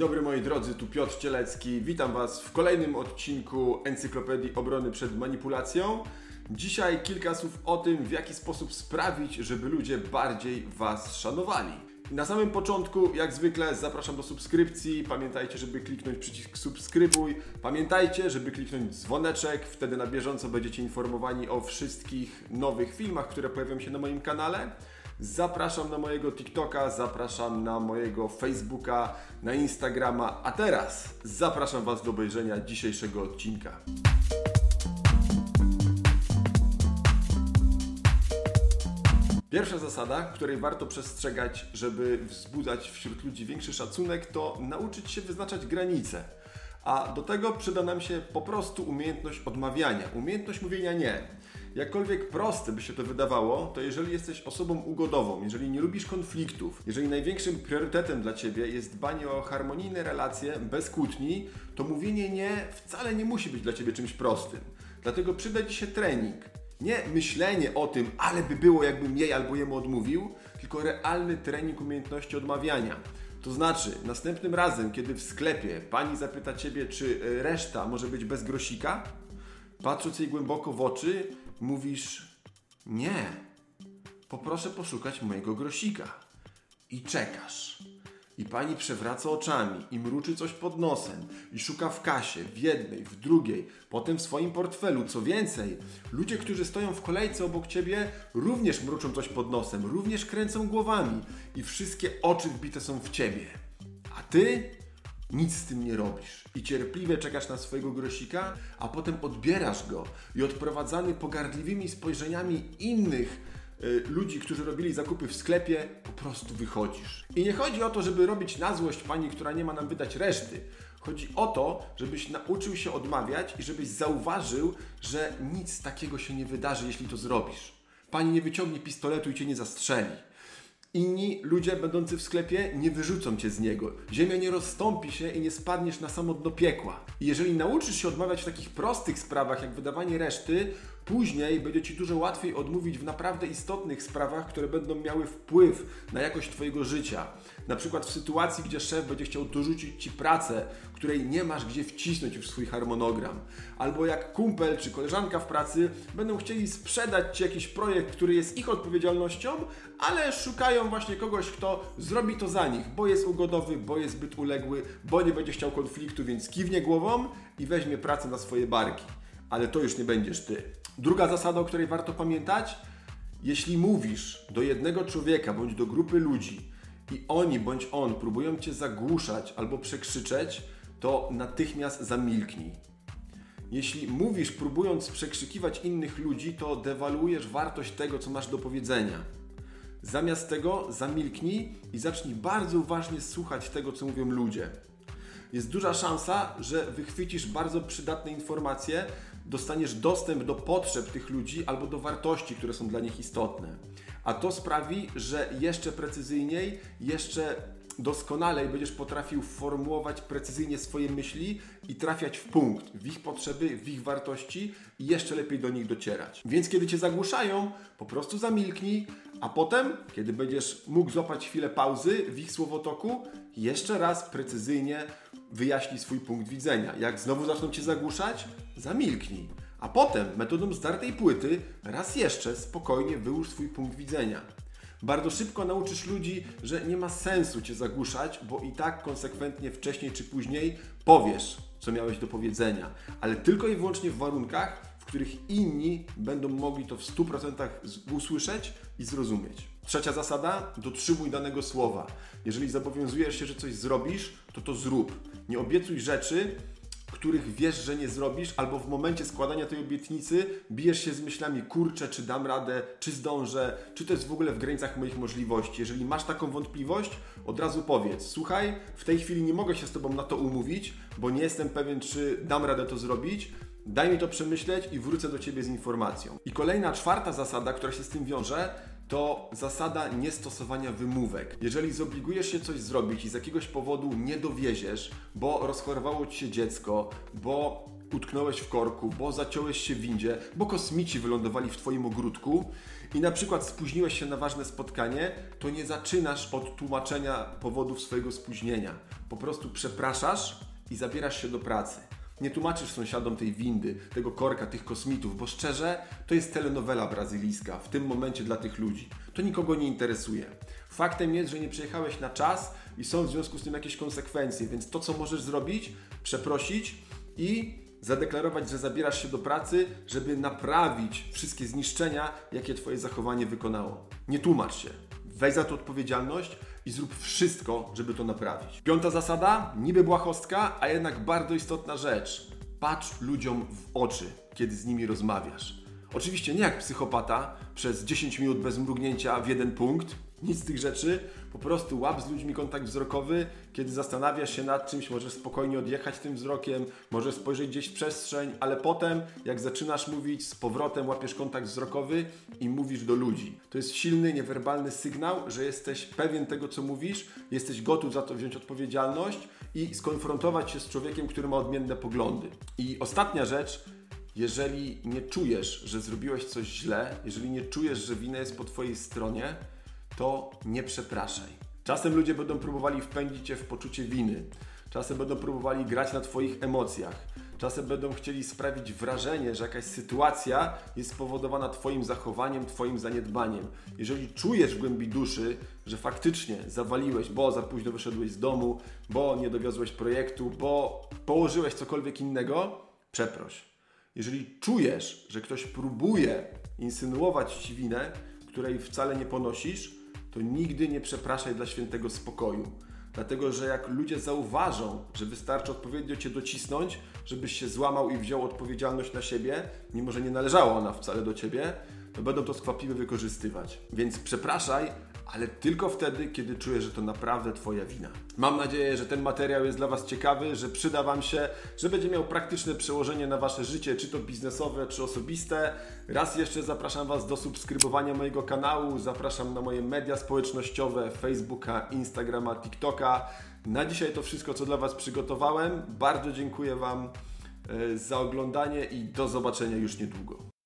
dobry moi drodzy, tu Piotr Cielecki. Witam Was w kolejnym odcinku Encyklopedii Obrony przed Manipulacją. Dzisiaj kilka słów o tym, w jaki sposób sprawić, żeby ludzie bardziej Was szanowali. Na samym początku, jak zwykle, zapraszam do subskrypcji. Pamiętajcie, żeby kliknąć przycisk subskrybuj. Pamiętajcie, żeby kliknąć dzwoneczek. Wtedy na bieżąco będziecie informowani o wszystkich nowych filmach, które pojawią się na moim kanale. Zapraszam na mojego TikToka, zapraszam na mojego Facebooka, na Instagrama, a teraz zapraszam Was do obejrzenia dzisiejszego odcinka. Pierwsza zasada, której warto przestrzegać, żeby wzbudzać wśród ludzi większy szacunek, to nauczyć się wyznaczać granice. A do tego przyda nam się po prostu umiejętność odmawiania, umiejętność mówienia nie. Jakkolwiek proste by się to wydawało, to jeżeli jesteś osobą ugodową, jeżeli nie lubisz konfliktów, jeżeli największym priorytetem dla Ciebie jest dbanie o harmonijne relacje bez kłótni, to mówienie nie wcale nie musi być dla Ciebie czymś prostym. Dlatego przyda Ci się trening. Nie myślenie o tym, ale by było jakbym jej albo jemu odmówił, tylko realny trening umiejętności odmawiania. To znaczy, następnym razem, kiedy w sklepie pani zapyta Ciebie, czy reszta może być bez grosika, patrząc jej głęboko w oczy, mówisz nie, poproszę poszukać mojego grosika. I czekasz. I pani przewraca oczami i mruczy coś pod nosem i szuka w kasie, w jednej, w drugiej, potem w swoim portfelu. Co więcej, ludzie, którzy stoją w kolejce obok ciebie, również mruczą coś pod nosem, również kręcą głowami i wszystkie oczy wbite są w ciebie. A ty nic z tym nie robisz i cierpliwie czekasz na swojego grosika, a potem odbierasz go i odprowadzany pogardliwymi spojrzeniami innych y, ludzi, którzy robili zakupy w sklepie, po prostu wychodzisz. I nie chodzi o to, żeby robić na złość pani, która nie ma nam wydać reszty. Chodzi o to, żebyś nauczył się odmawiać i żebyś zauważył, że nic takiego się nie wydarzy, jeśli to zrobisz. Pani nie wyciągnie pistoletu i cię nie zastrzeli. Inni ludzie będący w sklepie nie wyrzucą cię z niego. Ziemia nie rozstąpi się i nie spadniesz na samo dno piekła. I jeżeli nauczysz się odmawiać w takich prostych sprawach, jak wydawanie reszty, później będzie ci dużo łatwiej odmówić w naprawdę istotnych sprawach, które będą miały wpływ na jakość Twojego życia. Na przykład w sytuacji, gdzie szef będzie chciał dorzucić Ci pracę, której nie masz gdzie wcisnąć w swój harmonogram. Albo jak kumpel czy koleżanka w pracy będą chcieli sprzedać Ci jakiś projekt, który jest ich odpowiedzialnością, ale szukają właśnie kogoś, kto zrobi to za nich, bo jest ugodowy, bo jest zbyt uległy, bo nie będzie chciał konfliktu, więc kiwnie głową i weźmie pracę na swoje barki. Ale to już nie będziesz Ty. Druga zasada, o której warto pamiętać, jeśli mówisz do jednego człowieka bądź do grupy ludzi i oni bądź on próbują cię zagłuszać albo przekrzyczeć, to natychmiast zamilknij. Jeśli mówisz próbując przekrzykiwać innych ludzi, to dewaluujesz wartość tego, co masz do powiedzenia. Zamiast tego zamilknij i zacznij bardzo uważnie słuchać tego, co mówią ludzie. Jest duża szansa, że wychwycisz bardzo przydatne informacje, dostaniesz dostęp do potrzeb tych ludzi albo do wartości, które są dla nich istotne. A to sprawi, że jeszcze precyzyjniej, jeszcze doskonalej będziesz potrafił formułować precyzyjnie swoje myśli i trafiać w punkt, w ich potrzeby, w ich wartości i jeszcze lepiej do nich docierać. Więc kiedy cię zagłuszają, po prostu zamilknij, a potem, kiedy będziesz mógł złapać chwilę pauzy w ich słowotoku, jeszcze raz precyzyjnie wyjaśnij swój punkt widzenia. Jak znowu zaczną cię zagłuszać, zamilknij. A potem metodą zdartej płyty raz jeszcze spokojnie wyłóż swój punkt widzenia. Bardzo szybko nauczysz ludzi, że nie ma sensu cię zagłuszać, bo i tak konsekwentnie wcześniej czy później powiesz, co miałeś do powiedzenia, ale tylko i wyłącznie w warunkach, których inni będą mogli to w 100% usłyszeć i zrozumieć. Trzecia zasada: dotrzymuj danego słowa. Jeżeli zobowiązujesz się, że coś zrobisz, to to zrób. Nie obiecuj rzeczy, których wiesz, że nie zrobisz, albo w momencie składania tej obietnicy bijesz się z myślami, kurczę, czy dam radę, czy zdążę, czy to jest w ogóle w granicach moich możliwości. Jeżeli masz taką wątpliwość, od razu powiedz, słuchaj, w tej chwili nie mogę się z Tobą na to umówić, bo nie jestem pewien, czy dam radę to zrobić, daj mi to przemyśleć i wrócę do Ciebie z informacją. I kolejna, czwarta zasada, która się z tym wiąże, to zasada niestosowania wymówek. Jeżeli zobligujesz się coś zrobić i z jakiegoś powodu nie dowieziesz, bo rozchorowało ci się dziecko, bo utknąłeś w korku, bo zaciąłeś się w windzie, bo kosmici wylądowali w Twoim ogródku i na przykład spóźniłeś się na ważne spotkanie, to nie zaczynasz od tłumaczenia powodów swojego spóźnienia. Po prostu przepraszasz i zabierasz się do pracy. Nie tłumaczysz sąsiadom tej windy, tego korka, tych kosmitów, bo szczerze, to jest telenowela brazylijska w tym momencie dla tych ludzi. To nikogo nie interesuje. Faktem jest, że nie przyjechałeś na czas i są w związku z tym jakieś konsekwencje, więc to, co możesz zrobić, przeprosić i zadeklarować, że zabierasz się do pracy, żeby naprawić wszystkie zniszczenia, jakie Twoje zachowanie wykonało. Nie tłumacz się. Weź za to odpowiedzialność i zrób wszystko, żeby to naprawić. Piąta zasada, niby błahostka, a jednak bardzo istotna rzecz. Patrz ludziom w oczy, kiedy z nimi rozmawiasz. Oczywiście nie jak psychopata, przez 10 minut bez mrugnięcia w jeden punkt, nic z tych rzeczy, po prostu łap z ludźmi kontakt wzrokowy, kiedy zastanawiasz się nad czymś, możesz spokojnie odjechać tym wzrokiem, możesz spojrzeć gdzieś w przestrzeń, ale potem, jak zaczynasz mówić, z powrotem łapiesz kontakt wzrokowy i mówisz do ludzi. To jest silny, niewerbalny sygnał, że jesteś pewien tego, co mówisz, jesteś gotów za to wziąć odpowiedzialność i skonfrontować się z człowiekiem, który ma odmienne poglądy. I ostatnia rzecz, jeżeli nie czujesz, że zrobiłeś coś źle, jeżeli nie czujesz, że wina jest po Twojej stronie, to nie przepraszaj. Czasem ludzie będą próbowali wpędzić Cię w poczucie winy. Czasem będą próbowali grać na Twoich emocjach. Czasem będą chcieli sprawić wrażenie, że jakaś sytuacja jest spowodowana Twoim zachowaniem, Twoim zaniedbaniem. Jeżeli czujesz w głębi duszy, że faktycznie zawaliłeś, bo za późno wyszedłeś z domu, bo nie dowiozłeś projektu, bo położyłeś cokolwiek innego, przeproś. Jeżeli czujesz, że ktoś próbuje insynuować Ci winę, której wcale nie ponosisz, to nigdy nie przepraszaj dla świętego spokoju. Dlatego, że jak ludzie zauważą, że wystarczy odpowiednio cię docisnąć, żebyś się złamał i wziął odpowiedzialność na siebie, mimo że nie należała ona wcale do ciebie, to będą to skwapliwie wykorzystywać. Więc przepraszaj, ale tylko wtedy, kiedy czujesz, że to naprawdę Twoja wina. Mam nadzieję, że ten materiał jest dla Was ciekawy, że przyda Wam się, że będzie miał praktyczne przełożenie na Wasze życie, czy to biznesowe, czy osobiste. Raz jeszcze zapraszam Was do subskrybowania mojego kanału, zapraszam na moje media społecznościowe, Facebooka, Instagrama, TikToka. Na dzisiaj to wszystko, co dla Was przygotowałem. Bardzo dziękuję Wam e, za oglądanie i do zobaczenia już niedługo.